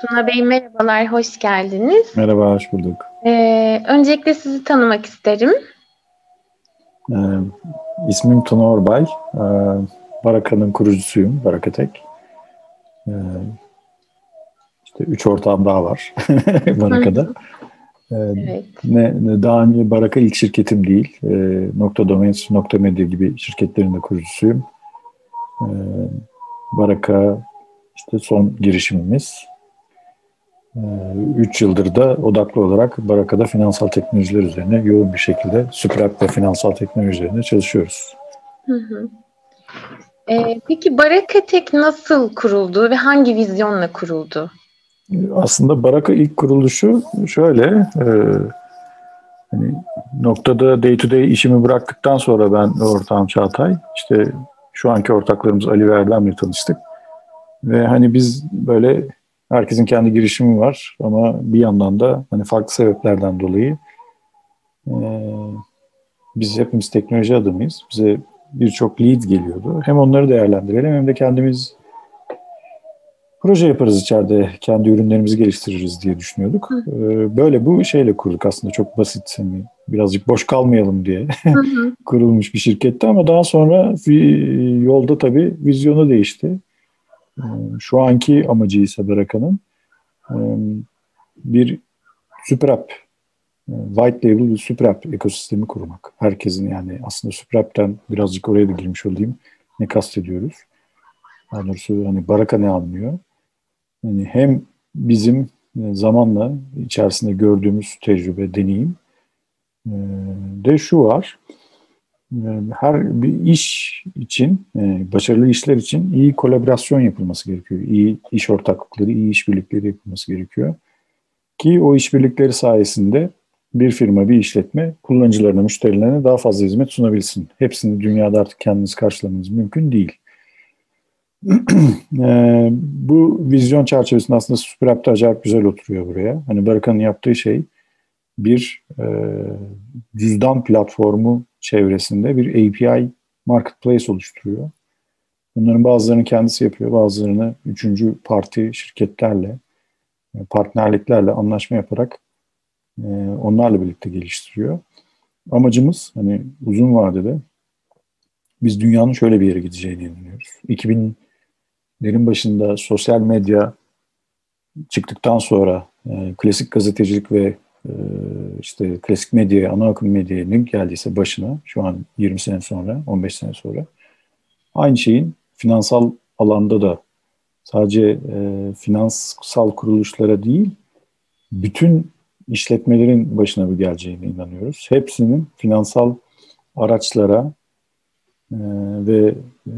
Tuna Bey merhabalar, hoş geldiniz. Merhaba, hoş bulduk. Ee, öncelikle sizi tanımak isterim. Ee, ismim Tuna Orbay. Ee, Baraka'nın kurucusuyum, Baraka Tek. Ee, işte üç ortağım daha var Baraka'da. Ee, evet. ne, ne, daha önce Baraka ilk şirketim değil. Ee, Nokta Domains, Nokta Medya gibi şirketlerin de kurucusuyum. Ee, Baraka işte son girişimimiz. 3 ee, yıldır da odaklı olarak Baraka'da finansal teknolojiler üzerine yoğun bir şekilde Süprak ve finansal teknoloji üzerine çalışıyoruz. Hı hı. Ee, peki Baraka Tek nasıl kuruldu ve hangi vizyonla kuruldu? Aslında Baraka ilk kuruluşu şöyle, e, hani noktada day to day işimi bıraktıktan sonra ben ortağım Çağatay, işte şu anki ortaklarımız Ali ve Erdem'le tanıştık. Ve hani biz böyle herkesin kendi girişimi var ama bir yandan da hani farklı sebeplerden dolayı e, biz hepimiz teknoloji adamıyız. Bize birçok lead geliyordu. Hem onları değerlendirelim hem de kendimiz proje yaparız içeride. Kendi ürünlerimizi geliştiririz diye düşünüyorduk. Hı. Böyle bu şeyle kurduk aslında çok basit. Hani birazcık boş kalmayalım diye kurulmuş bir şirketti ama daha sonra yolda tabii vizyonu değişti. Ee, şu anki amacı ise Beraka'nın e, bir super app, e, white label bir super app ekosistemi kurmak. Herkesin yani aslında super app'ten birazcık oraya da girmiş olayım. Ne kastediyoruz? Daha doğrusu hani Baraka ne anlıyor? Yani hem bizim e, zamanla içerisinde gördüğümüz tecrübe, deneyim de şu var her bir iş için, e, başarılı işler için iyi kolaborasyon yapılması gerekiyor. İyi iş ortaklıkları, iyi işbirlikleri yapılması gerekiyor. Ki o işbirlikleri sayesinde bir firma, bir işletme kullanıcılarına, müşterilerine daha fazla hizmet sunabilsin. Hepsini dünyada artık kendiniz karşılamanız mümkün değil. e, bu vizyon çerçevesinde aslında SuperApp'ta acayip güzel oturuyor buraya. Hani Baraka'nın yaptığı şey bir e, cüzdan platformu çevresinde bir API marketplace oluşturuyor. Bunların bazılarını kendisi yapıyor, bazılarını üçüncü parti şirketlerle, e, partnerliklerle anlaşma yaparak e, onlarla birlikte geliştiriyor. Amacımız hani uzun vadede biz dünyanın şöyle bir yere gideceğini inanıyoruz. 2000'lerin başında sosyal medya çıktıktan sonra e, klasik gazetecilik ve işte klasik medyaya, ana akım medyaya ne geldiyse başına şu an 20 sene sonra, 15 sene sonra aynı şeyin finansal alanda da sadece e, finansal kuruluşlara değil bütün işletmelerin başına bir geleceğine inanıyoruz. Hepsinin finansal araçlara e, ve e,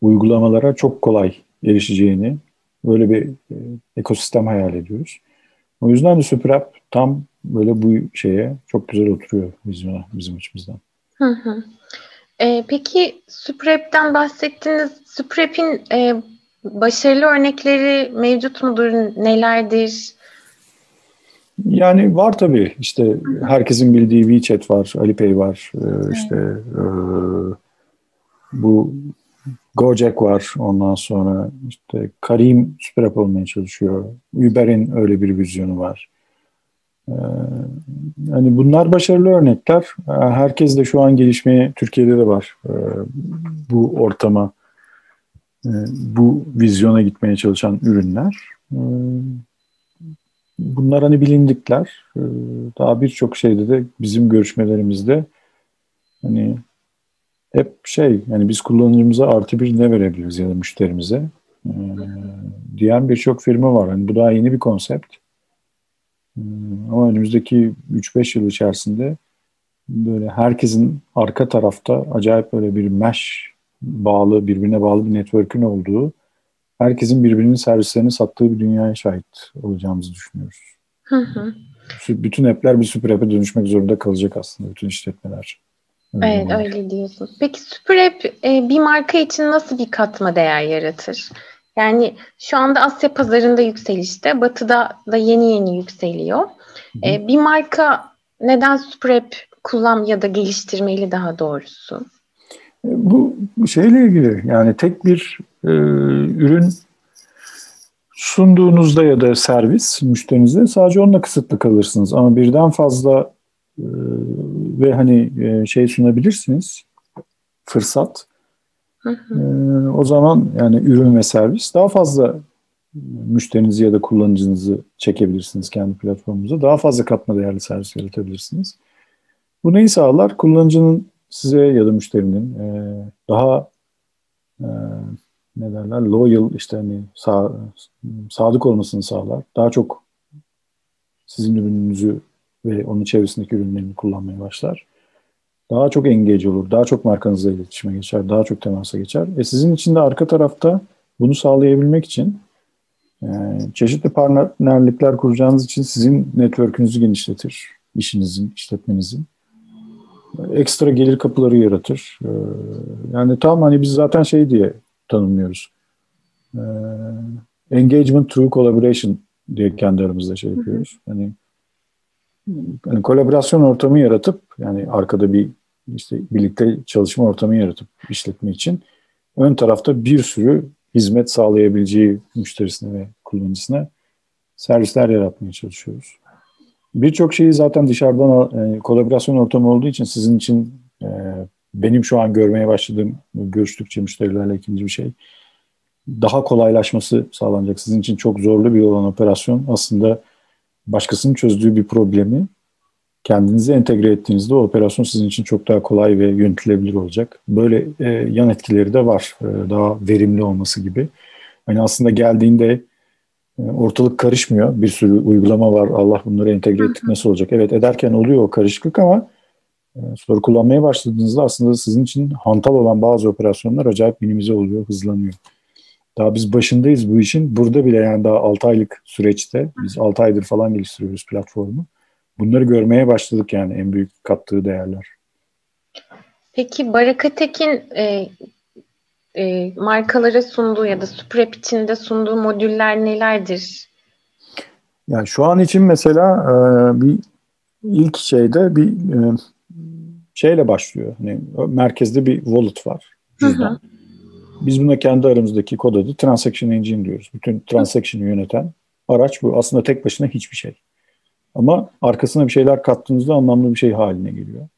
uygulamalara çok kolay erişeceğini böyle bir e, ekosistem hayal ediyoruz. O yüzden de Super tam böyle bu şeye çok güzel oturuyor vizyona bizim açımızdan. Hı hı. E, peki Suprep'ten bahsettiniz. Suprep'in e, başarılı örnekleri mevcut mudur? Nelerdir? Yani var tabii. İşte herkesin bildiği WeChat var, Alipay var. E, işte e, bu Gojek var ondan sonra işte Karim süper app olmaya çalışıyor. Uber'in öyle bir vizyonu var. Ee, hani bunlar başarılı örnekler. Ee, herkes de şu an gelişmeye Türkiye'de de var. Ee, bu ortama, e, bu vizyona gitmeye çalışan ürünler. Ee, bunlar hani bilindikler. Ee, daha birçok şeyde de bizim görüşmelerimizde hani hep şey yani biz kullanıcımıza artı bir ne verebiliriz ya da müşterimize ee, diyen birçok firma var. Yani bu daha yeni bir konsept. Ee, ama önümüzdeki 3-5 yıl içerisinde böyle herkesin arka tarafta acayip böyle bir mesh bağlı, birbirine bağlı bir network'ün olduğu, herkesin birbirinin servislerini sattığı bir dünyaya şahit olacağımızı düşünüyoruz. Hı hı. Bütün app'ler bir süper app'e dönüşmek zorunda kalacak aslında bütün işletmeler. Evet olur. öyle diyorsun. Peki Super App e, bir marka için nasıl bir katma değer yaratır? Yani şu anda Asya pazarında yükselişte, Batı'da da yeni yeni yükseliyor. E, bir marka neden Super App kullan ya da geliştirmeli daha doğrusu? E, bu şeyle ilgili yani tek bir e, ürün sunduğunuzda ya da servis müşterinize sadece onunla kısıtlı kalırsınız. Ama birden fazla ve hani e, şey sunabilirsiniz fırsat. Hı hı. E, o zaman yani ürün ve servis daha fazla müşterinizi ya da kullanıcınızı çekebilirsiniz kendi platformunuza. Daha fazla katma değerli servis yaratabilirsiniz. Bu neyi sağlar? Kullanıcının size ya da müşterinin e, daha e, ne derler loyal işte hani sadık olmasını sağlar. Daha çok sizin ürününüzü ve onun çevresindeki ürünlerini kullanmaya başlar. Daha çok engage olur, daha çok markanızla iletişime geçer, daha çok temasa geçer. E sizin için de arka tarafta bunu sağlayabilmek için e, çeşitli partnerlikler kuracağınız için sizin network'ünüzü genişletir, işinizin, işletmenizin. Ekstra gelir kapıları yaratır. E, yani tam hani biz zaten şey diye tanımlıyoruz. E, engagement through collaboration diye kendi aramızda şey yapıyoruz. Hani yani kolaborasyon ortamı yaratıp yani arkada bir işte birlikte çalışma ortamı yaratıp işletme için ön tarafta bir sürü hizmet sağlayabileceği müşterisine ve kullanıcısına servisler yaratmaya çalışıyoruz. Birçok şeyi zaten dışarıdan e, kolaborasyon ortamı olduğu için sizin için e, benim şu an görmeye başladığım görüştükçe müşterilerle ikinci bir şey daha kolaylaşması sağlanacak. Sizin için çok zorlu bir olan operasyon aslında başkasının çözdüğü bir problemi kendinizi entegre ettiğinizde o operasyon sizin için çok daha kolay ve yönetilebilir olacak. Böyle e, yan etkileri de var. E, daha verimli olması gibi. Hani aslında geldiğinde e, ortalık karışmıyor. Bir sürü uygulama var. Allah bunları entegre ettik nasıl olacak? Evet ederken oluyor o karışıklık ama e, sonra kullanmaya başladığınızda aslında sizin için hantal olan bazı operasyonlar acayip minimize oluyor, hızlanıyor. Daha biz başındayız bu işin. Burada bile yani daha 6 aylık süreçte biz 6 aydır falan geliştiriyoruz platformu. Bunları görmeye başladık yani en büyük kattığı değerler. Peki Baraka Tekin e, e, markalara sunduğu ya da Suprep içinde sunduğu modüller nelerdir? Yani şu an için mesela e, bir ilk şeyde bir e, şeyle başlıyor. Hani merkezde bir wallet var. Cüzdan. Hı hı. Biz buna kendi aramızdaki kod adı Transaction Engine diyoruz. Bütün transaction'ı yöneten araç bu. Aslında tek başına hiçbir şey. Ama arkasına bir şeyler kattığınızda anlamlı bir şey haline geliyor.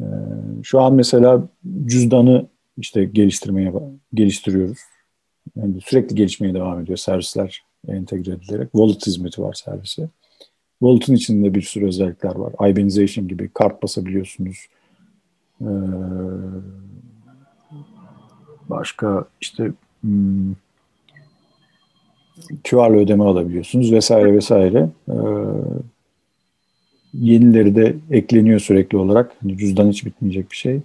Ee, şu an mesela cüzdanı işte geliştirmeye geliştiriyoruz. Yani sürekli gelişmeye devam ediyor servisler entegre edilerek. Wallet hizmeti var servisi. Wallet'ın içinde bir sürü özellikler var. Ibanization gibi kart basabiliyorsunuz. Ee, başka işte hmm, ödeme alabiliyorsunuz vesaire vesaire. Ee, yenileri de ekleniyor sürekli olarak. Hani cüzdan hiç bitmeyecek bir şey.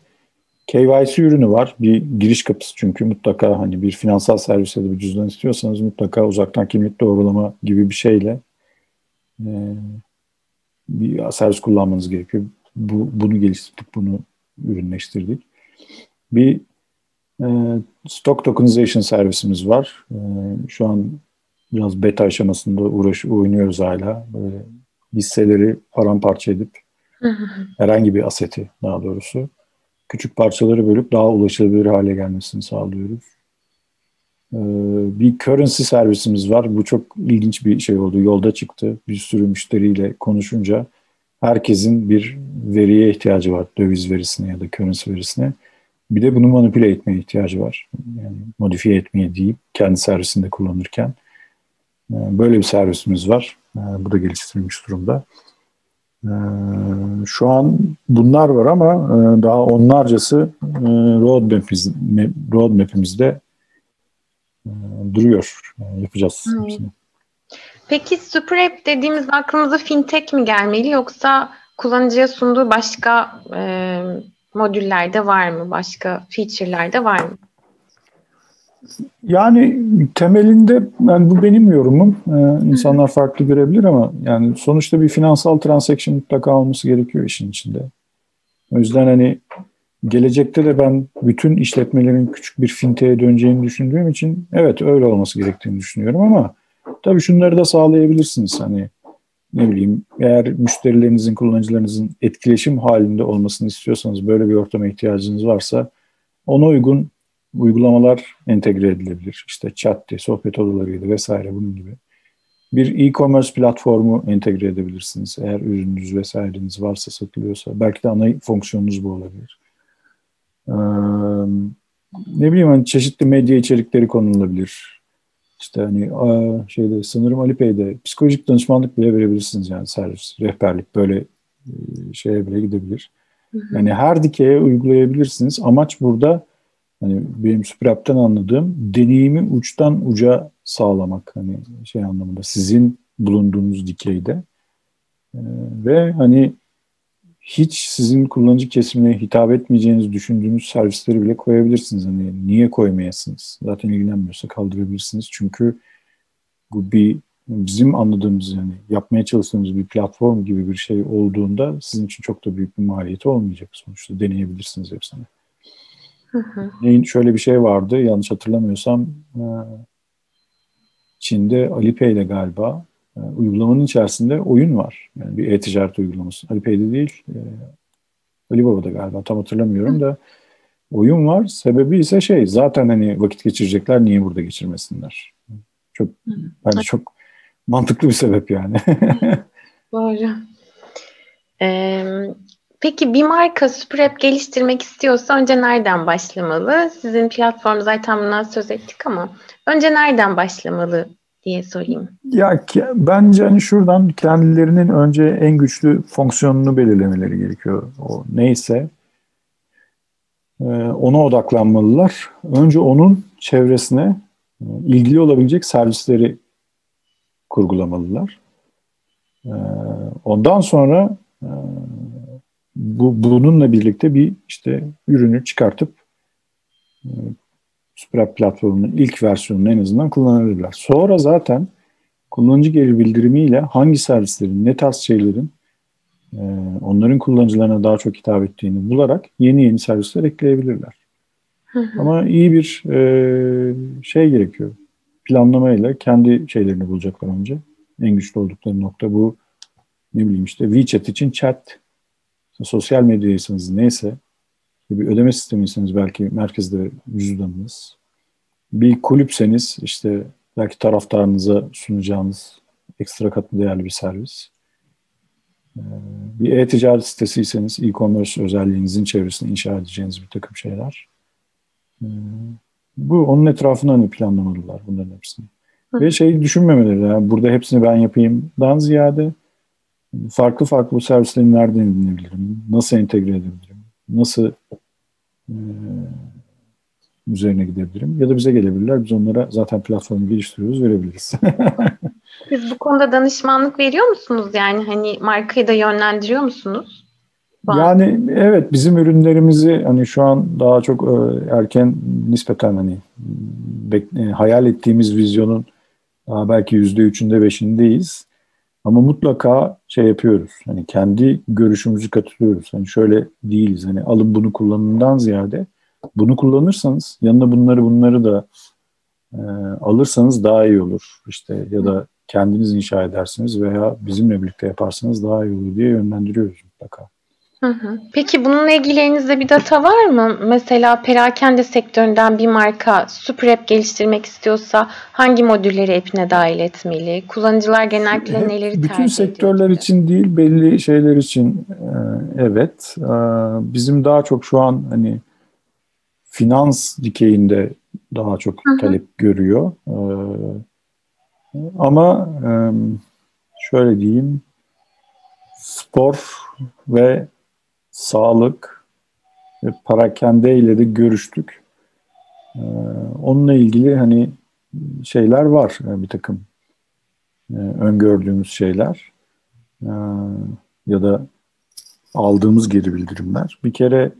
KYC ürünü var. Bir giriş kapısı çünkü mutlaka hani bir finansal servise de bir cüzdan istiyorsanız mutlaka uzaktan kimlik doğrulama gibi bir şeyle e, bir servis kullanmanız gerekiyor. Bu, bunu geliştirdik, bunu ürünleştirdik. Bir stock tokenization servisimiz var. E, şu an biraz beta aşamasında uğraş oynuyoruz hala. Böyle hisseleri paramparça edip herhangi bir aseti daha doğrusu küçük parçaları bölüp daha ulaşılabilir hale gelmesini sağlıyoruz. Ee, bir currency servisimiz var. Bu çok ilginç bir şey oldu. Yolda çıktı. Bir sürü müşteriyle konuşunca herkesin bir veriye ihtiyacı var. Döviz verisine ya da currency verisine. Bir de bunu manipüle etmeye ihtiyacı var. Yani modifiye etmeye deyip kendi servisinde kullanırken. Ee, böyle bir servisimiz var. Ee, bu da geliştirilmiş durumda. Ee, şu an bunlar var ama e, daha onlarcası e, roadmap'imiz, roadmap'imizde e, duruyor. Yapacağız hmm. hepsini. Peki Super App dediğimiz aklımıza fintech mi gelmeli yoksa kullanıcıya sunduğu başka e, modüller de var mı? Başka feature'ler de var mı? Yani temelinde yani bu benim yorumum. Ee, insanlar farklı görebilir ama yani sonuçta bir finansal transaction mutlaka olması gerekiyor işin içinde. O yüzden hani gelecekte de ben bütün işletmelerin küçük bir fintech'e döneceğini düşündüğüm için evet öyle olması gerektiğini düşünüyorum ama tabii şunları da sağlayabilirsiniz. Hani ne bileyim eğer müşterilerinizin, kullanıcılarınızın etkileşim halinde olmasını istiyorsanız böyle bir ortama ihtiyacınız varsa ona uygun uygulamalar entegre edilebilir. İşte chat'ti, sohbet odalarıydı vesaire bunun gibi. Bir e-commerce platformu entegre edebilirsiniz. Eğer ürününüz vesaireniz varsa satılıyorsa. Belki de ana fonksiyonunuz bu olabilir. Ee, ne bileyim hani çeşitli medya içerikleri konulabilir. İşte hani şeyde sanırım Alipay'de psikolojik danışmanlık bile verebilirsiniz yani servis, rehberlik böyle şeye bile gidebilir. Yani her dikeye uygulayabilirsiniz. Amaç burada hani benim Süper anladığım deneyimi uçtan uca sağlamak hani şey anlamında sizin bulunduğunuz dikeyde ee, ve hani hiç sizin kullanıcı kesimine hitap etmeyeceğinizi düşündüğünüz servisleri bile koyabilirsiniz. Hani niye koymayasınız? Zaten ilgilenmiyorsa kaldırabilirsiniz. Çünkü bu bir bizim anladığımız yani yapmaya çalıştığımız bir platform gibi bir şey olduğunda sizin için çok da büyük bir maliyeti olmayacak sonuçta deneyebilirsiniz hepsini. Hı hı. şöyle bir şey vardı yanlış hatırlamıyorsam Çin'de Alipay'de galiba e, uygulamanın içerisinde oyun var. Yani bir e-ticaret uygulaması. Alipay'de değil e, Alibaba'da galiba tam hatırlamıyorum da oyun var. Sebebi ise şey zaten hani vakit geçirecekler niye burada geçirmesinler? Çok bence çok mantıklı bir sebep yani. Doğru. Ee, peki bir marka Super App geliştirmek istiyorsa önce nereden başlamalı? Sizin platform zaten bundan söz ettik ama önce nereden başlamalı diye sorayım. Ya bence hani şuradan kendilerinin önce en güçlü fonksiyonunu belirlemeleri gerekiyor. O neyse e, ona odaklanmalılar. Önce onun çevresine e, ilgili olabilecek servisleri kurgulamalılar. Ee, ondan sonra e, bu bununla birlikte bir işte ürünü çıkartıp e, Super platformunun ilk versiyonunu en azından kullanabilirler. Sonra zaten kullanıcı geri bildirimiyle hangi servislerin, ne tarz şeylerin e, onların kullanıcılarına daha çok hitap ettiğini bularak yeni yeni servisler ekleyebilirler. Ama iyi bir şey gerekiyor planlamayla kendi şeylerini bulacaklar önce. En güçlü oldukları nokta bu. Ne bileyim işte WeChat için chat, sosyal medyaysanız neyse, bir ödeme sistemiyseniz belki merkezde cüzdanınız. Bir kulüpseniz işte belki taraftarınıza sunacağınız ekstra katlı değerli bir servis. Ee, bir e-ticaret sitesiyseniz e-commerce özelliğinizin çevresinde inşa edeceğiniz bir takım şeyler. Ee, bu onun etrafına hani planlamalılar bunların hepsini. Hı. Ve şeyi düşünmemeleri yani burada hepsini ben yapayımdan ziyade farklı farklı bu servisleri nereden edinebilirim? Nasıl entegre edebilirim? Nasıl üzerine gidebilirim? Ya da bize gelebilirler. Biz onlara zaten platformu geliştiriyoruz, verebiliriz. Siz bu konuda danışmanlık veriyor musunuz? Yani hani markayı da yönlendiriyor musunuz? Yani evet bizim ürünlerimizi hani şu an daha çok e, erken nispeten hani e, hayal ettiğimiz vizyonun daha belki yüzde üçünde beşindeyiz. Ama mutlaka şey yapıyoruz. Hani kendi görüşümüzü katılıyoruz. Hani şöyle değiliz. Hani alın bunu kullanından ziyade bunu kullanırsanız yanına bunları bunları da e, alırsanız daha iyi olur. İşte ya da kendiniz inşa edersiniz veya bizimle birlikte yaparsanız daha iyi olur diye yönlendiriyoruz mutlaka. Hı hı. Peki bununla ilgili elinizde bir data var mı? Mesela perakende sektöründen bir marka super app geliştirmek istiyorsa hangi modülleri app'ine dahil etmeli? Kullanıcılar genellikle Hep, neleri tercih ediyor? Bütün sektörler gibi? için değil belli şeyler için e, evet. E, bizim daha çok şu an hani finans dikeyinde daha çok hı hı. talep görüyor. E, ama şöyle diyeyim spor ve sağlık ve parakende ile de görüştük. Ee, onunla ilgili hani şeyler var e, bir takım e, öngördüğümüz şeyler e, ya da aldığımız geri bildirimler. Bir kere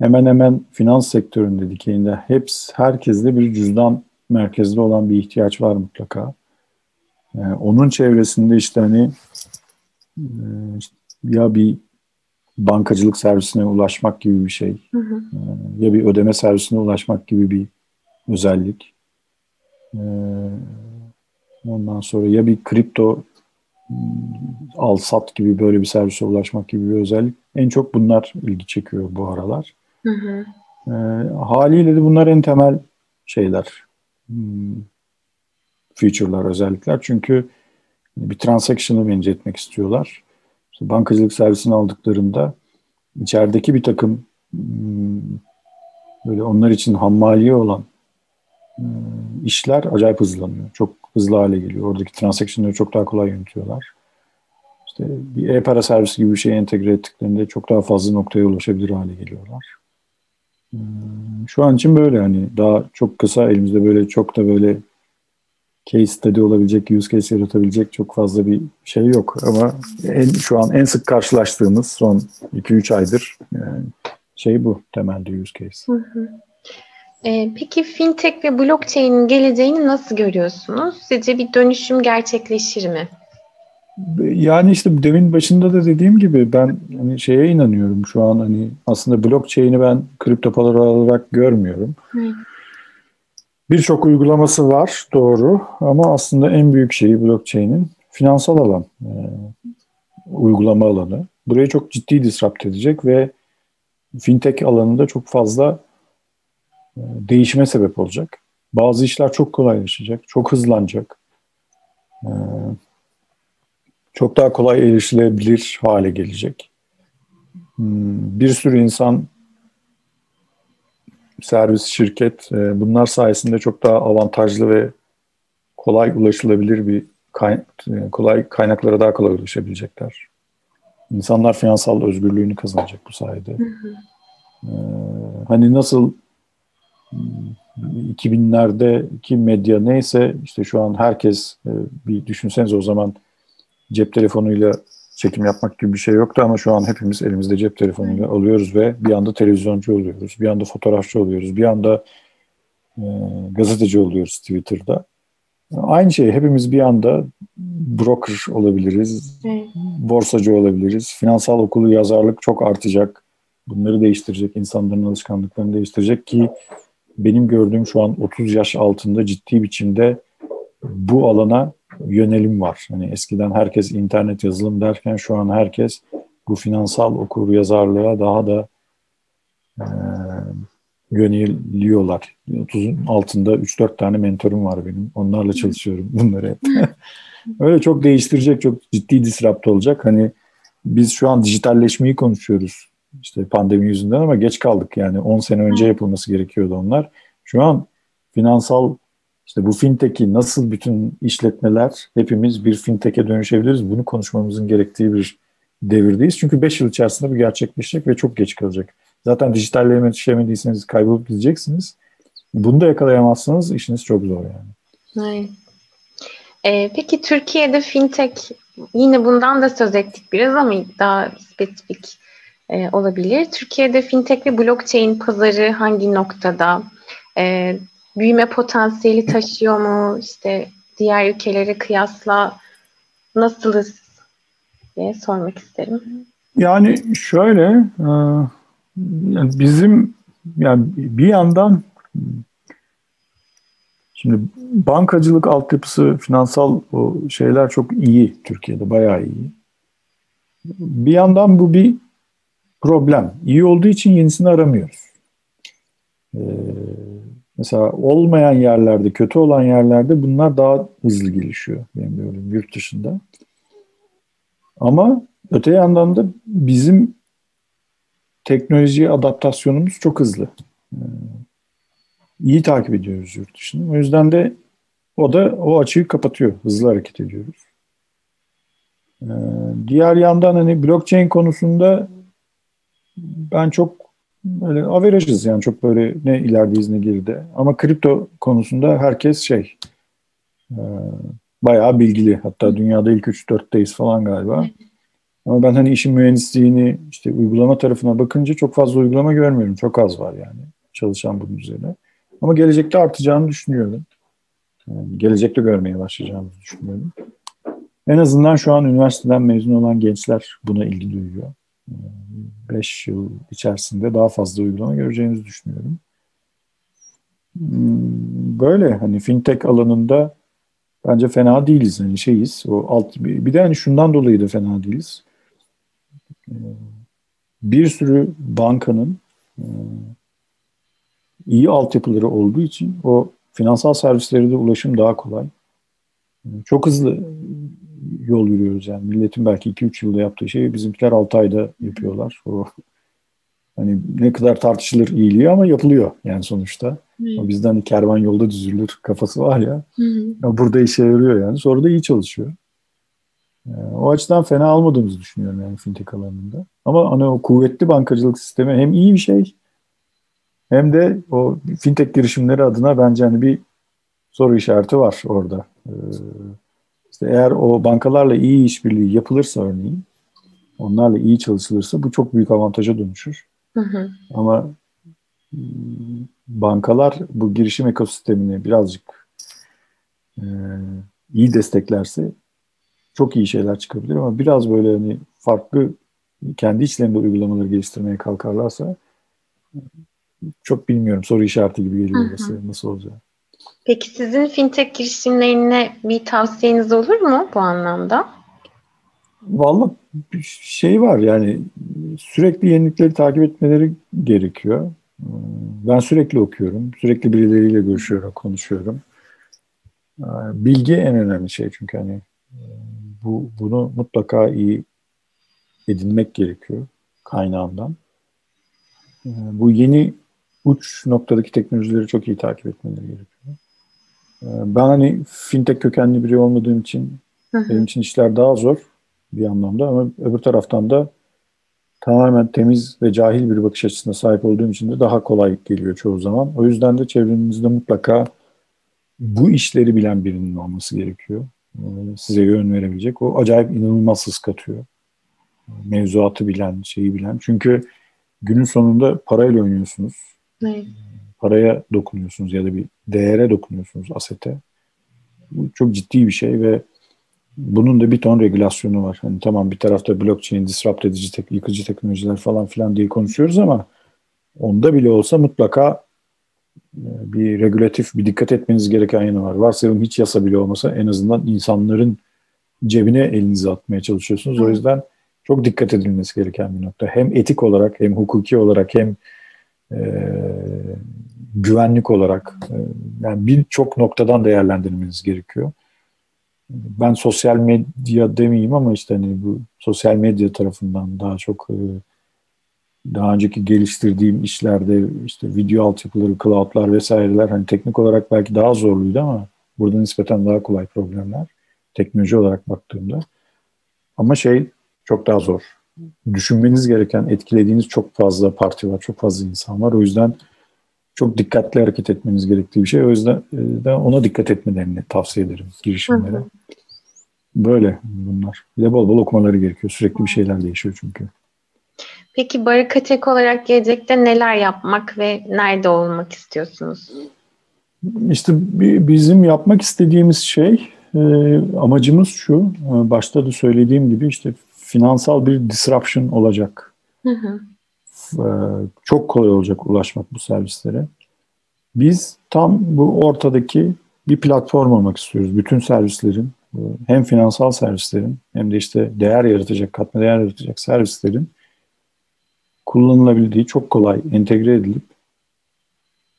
hemen hemen finans sektöründe dikeyinde hepsi herkeste bir cüzdan merkezde olan bir ihtiyaç var mutlaka. onun çevresinde işte hani ya bir bankacılık servisine ulaşmak gibi bir şey. Hı hı. Ee, ya bir ödeme servisine ulaşmak gibi bir özellik. Ee, ondan sonra ya bir kripto hmm, al sat gibi böyle bir servise ulaşmak gibi bir özellik. En çok bunlar ilgi çekiyor bu aralar. Hı hı. E, haliyle de bunlar en temel şeyler. Hmm, feature'lar, özellikler. Çünkü bir transaction'ı manage etmek istiyorlar. İşte bankacılık servisini aldıklarında içerideki bir takım hmm, böyle onlar için hammaliye olan hmm, işler acayip hızlanıyor. Çok hızlı hale geliyor. Oradaki transaction'ları çok daha kolay yönetiyorlar. İşte bir e-para servisi gibi bir şey entegre ettiklerinde çok daha fazla noktaya ulaşabilir hale geliyorlar. Hmm, şu an için böyle hani daha çok kısa elimizde böyle çok da böyle case study olabilecek, use case yaratabilecek çok fazla bir şey yok. Ama en, şu an en sık karşılaştığımız son 2-3 aydır yani şey bu temelde use case. Hı hı. Ee, peki fintech ve blockchain'in geleceğini nasıl görüyorsunuz? Sizce bir dönüşüm gerçekleşir mi? Yani işte demin başında da dediğim gibi ben hani şeye inanıyorum şu an hani aslında blockchain'i ben kripto para olarak görmüyorum. Hı. Birçok uygulaması var doğru ama aslında en büyük şeyi blockchain'in finansal alan, e, uygulama alanı. Burayı çok ciddi disrupt edecek ve fintech alanında çok fazla e, değişime sebep olacak. Bazı işler çok kolaylaşacak, çok hızlanacak. E, çok daha kolay erişilebilir hale gelecek. Hmm, bir sürü insan servis, şirket e, bunlar sayesinde çok daha avantajlı ve kolay ulaşılabilir bir kay, e, kolay kaynaklara daha kolay ulaşabilecekler. İnsanlar finansal özgürlüğünü kazanacak bu sayede. Hı hı. Ee, hani nasıl 2000'lerdeki medya neyse işte şu an herkes e, bir düşünseniz o zaman cep telefonuyla çekim yapmak gibi bir şey yoktu ama şu an hepimiz elimizde cep telefonuyla alıyoruz ve bir anda televizyoncu oluyoruz, bir anda fotoğrafçı oluyoruz, bir anda e, gazeteci oluyoruz Twitter'da. Aynı şey hepimiz bir anda broker olabiliriz, borsacı olabiliriz. Finansal okulu yazarlık çok artacak. Bunları değiştirecek, insanların alışkanlıklarını değiştirecek ki benim gördüğüm şu an 30 yaş altında ciddi biçimde bu alana yönelim var. Hani eskiden herkes internet yazılım derken şu an herkes bu finansal okur yazarlığa daha da e, yöneliyorlar. 30'un altında 3-4 tane mentorum var benim. Onlarla çalışıyorum bunları hep. Öyle çok değiştirecek, çok ciddi disrupt olacak. Hani biz şu an dijitalleşmeyi konuşuyoruz. İşte pandemi yüzünden ama geç kaldık yani 10 sene önce yapılması gerekiyordu onlar. Şu an finansal işte bu fintech'i nasıl bütün işletmeler hepimiz bir fintech'e dönüşebiliriz bunu konuşmamızın gerektiği bir devirdeyiz. Çünkü 5 yıl içerisinde bu gerçekleşecek ve çok geç kalacak. Zaten dijitalleme yetişemediyseniz kaybolup gideceksiniz. Bunu da yakalayamazsanız işiniz çok zor yani. Aynen. Ee, peki Türkiye'de fintech yine bundan da söz ettik biraz ama daha spesifik e, olabilir. Türkiye'de fintech ve blockchain pazarı hangi noktada? E, büyüme potansiyeli taşıyor mu? İşte diğer ülkelere kıyasla nasılız diye sormak isterim. Yani şöyle e, bizim yani bir yandan şimdi bankacılık altyapısı, finansal şeyler çok iyi Türkiye'de bayağı iyi. Bir yandan bu bir problem. İyi olduğu için yenisini aramıyoruz. Ee, Mesela olmayan yerlerde, kötü olan yerlerde bunlar daha hızlı gelişiyor benim gördüğüm yurt dışında. Ama öte yandan da bizim teknolojiye adaptasyonumuz çok hızlı. Ee, iyi takip ediyoruz yurt dışını. O yüzden de o da o açığı kapatıyor. Hızlı hareket ediyoruz. Ee, diğer yandan hani blockchain konusunda ben çok böyle average'ız yani çok böyle ne ilerideyiz ne geride. Ama kripto konusunda herkes şey e, bayağı bilgili. Hatta dünyada ilk 3-4'teyiz falan galiba. Ama ben hani işin mühendisliğini işte uygulama tarafına bakınca çok fazla uygulama görmüyorum. Çok az var yani çalışan bunun üzerine. Ama gelecekte artacağını düşünüyorum. Yani gelecekte görmeye başlayacağımızı düşünüyorum. En azından şu an üniversiteden mezun olan gençler buna ilgi duyuyor. 5 yıl içerisinde daha fazla uygulama göreceğinizi düşünüyorum. Hmm, böyle hani fintech alanında bence fena değiliz hani şeyiz. O alt bir de hani şundan dolayı da fena değiliz. Ee, bir sürü bankanın e, iyi altyapıları olduğu için o finansal servislere de ulaşım daha kolay. Çok hızlı yol yürüyoruz yani. Milletin belki 2-3 yılda yaptığı şeyi bizimkiler 6 ayda yapıyorlar. O hani ne kadar tartışılır iyiliği ama yapılıyor yani sonuçta. O bizden kervan yolda düzülür kafası var ya. Hmm. Burada işe yarıyor yani. Sonra da iyi çalışıyor. Ee, o açıdan fena almadığımızı düşünüyorum yani fintech alanında. Ama hani o kuvvetli bankacılık sistemi hem iyi bir şey hem de o fintech girişimleri adına bence hani bir soru işareti var orada. Ee, işte eğer o bankalarla iyi işbirliği yapılırsa örneğin, onlarla iyi çalışılırsa bu çok büyük avantaja dönüşür. Hı hı. Ama ıı, bankalar bu girişim ekosistemini birazcık e, iyi desteklerse çok iyi şeyler çıkabilir ama biraz böyle hani farklı kendi içlerinde uygulamaları geliştirmeye kalkarlarsa çok bilmiyorum. Soru işareti gibi geliyor orası. Nasıl olacak? Peki sizin fintech girişimlerine bir tavsiyeniz olur mu bu anlamda? Vallahi şey var yani sürekli yenilikleri takip etmeleri gerekiyor. Ben sürekli okuyorum. Sürekli birileriyle görüşüyorum, konuşuyorum. Bilgi en önemli şey çünkü hani bu bunu mutlaka iyi edinmek gerekiyor kaynağından. Bu yeni uç noktadaki teknolojileri çok iyi takip etmeleri gerekiyor. Ben hani fintech kökenli biri olmadığım için hı hı. benim için işler daha zor bir anlamda ama öbür taraftan da tamamen temiz ve cahil bir bakış açısına sahip olduğum için de daha kolay geliyor çoğu zaman. O yüzden de çevrenizde mutlaka bu işleri bilen birinin olması gerekiyor. Ee, size yön verebilecek. O acayip inanılmaz hız katıyor. Mevzuatı bilen, şeyi bilen. Çünkü günün sonunda parayla oynuyorsunuz. Evet. Paraya dokunuyorsunuz ya da bir değere dokunuyorsunuz asete. Bu çok ciddi bir şey ve bunun da bir ton regülasyonu var. Hani tamam bir tarafta blockchain, disrupt edici, tek, yıkıcı teknolojiler falan filan diye konuşuyoruz ama onda bile olsa mutlaka e, bir regülatif, bir dikkat etmeniz gereken yanı var. Varsayalım hiç yasa bile olmasa en azından insanların cebine elinizi atmaya çalışıyorsunuz. O yüzden çok dikkat edilmesi gereken bir nokta. Hem etik olarak hem hukuki olarak hem e, güvenlik olarak e, yani birçok noktadan değerlendirmeniz gerekiyor. Ben sosyal medya demeyeyim ama işte hani bu sosyal medya tarafından daha çok e, daha önceki geliştirdiğim işlerde işte video altyapıları, cloudlar vesaireler hani teknik olarak belki daha zorluydu ama burada nispeten daha kolay problemler teknoloji olarak baktığımda. Ama şey çok daha zor. Düşünmeniz gereken, etkilediğiniz çok fazla parti var, çok fazla insan var. O yüzden çok dikkatli hareket etmeniz gerektiği bir şey. O yüzden de ona dikkat etmelerini tavsiye ederim girişimlere. Böyle bunlar. Bir de bol bol okumaları gerekiyor. Sürekli bir şeyler değişiyor çünkü. Peki Barakatek olarak gelecekte neler yapmak ve nerede olmak istiyorsunuz? İşte bizim yapmak istediğimiz şey e, amacımız şu. E, başta da söylediğim gibi işte finansal bir disruption olacak. Hı hı. E, çok kolay olacak ulaşmak bu servislere. Biz tam bu ortadaki bir platform olmak istiyoruz. Bütün servislerin hem finansal servislerin hem de işte değer yaratacak, katma değer yaratacak servislerin kullanılabildiği, çok kolay entegre edilip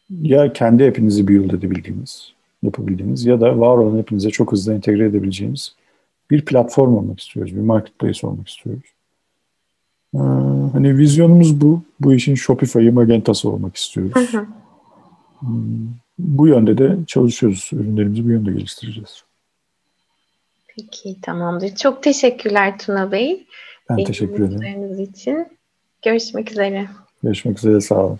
ya kendi hepinizi build edebildiğiniz, yapabildiğiniz ya da var olan hepinize çok hızlı entegre edebileceğiniz bir platform olmak istiyoruz, bir marketplace olmak istiyoruz. Ee, hani vizyonumuz bu. Bu işin Shopify'ı, Magenta'sı olmak istiyoruz. Hı hı. Hmm, bu yönde de çalışıyoruz. Ürünlerimizi bu yönde geliştireceğiz. Peki tamamdır. Çok teşekkürler Tuna Bey. Ben teşekkür ederim. için. Görüşmek üzere. Görüşmek üzere. Sağ olun.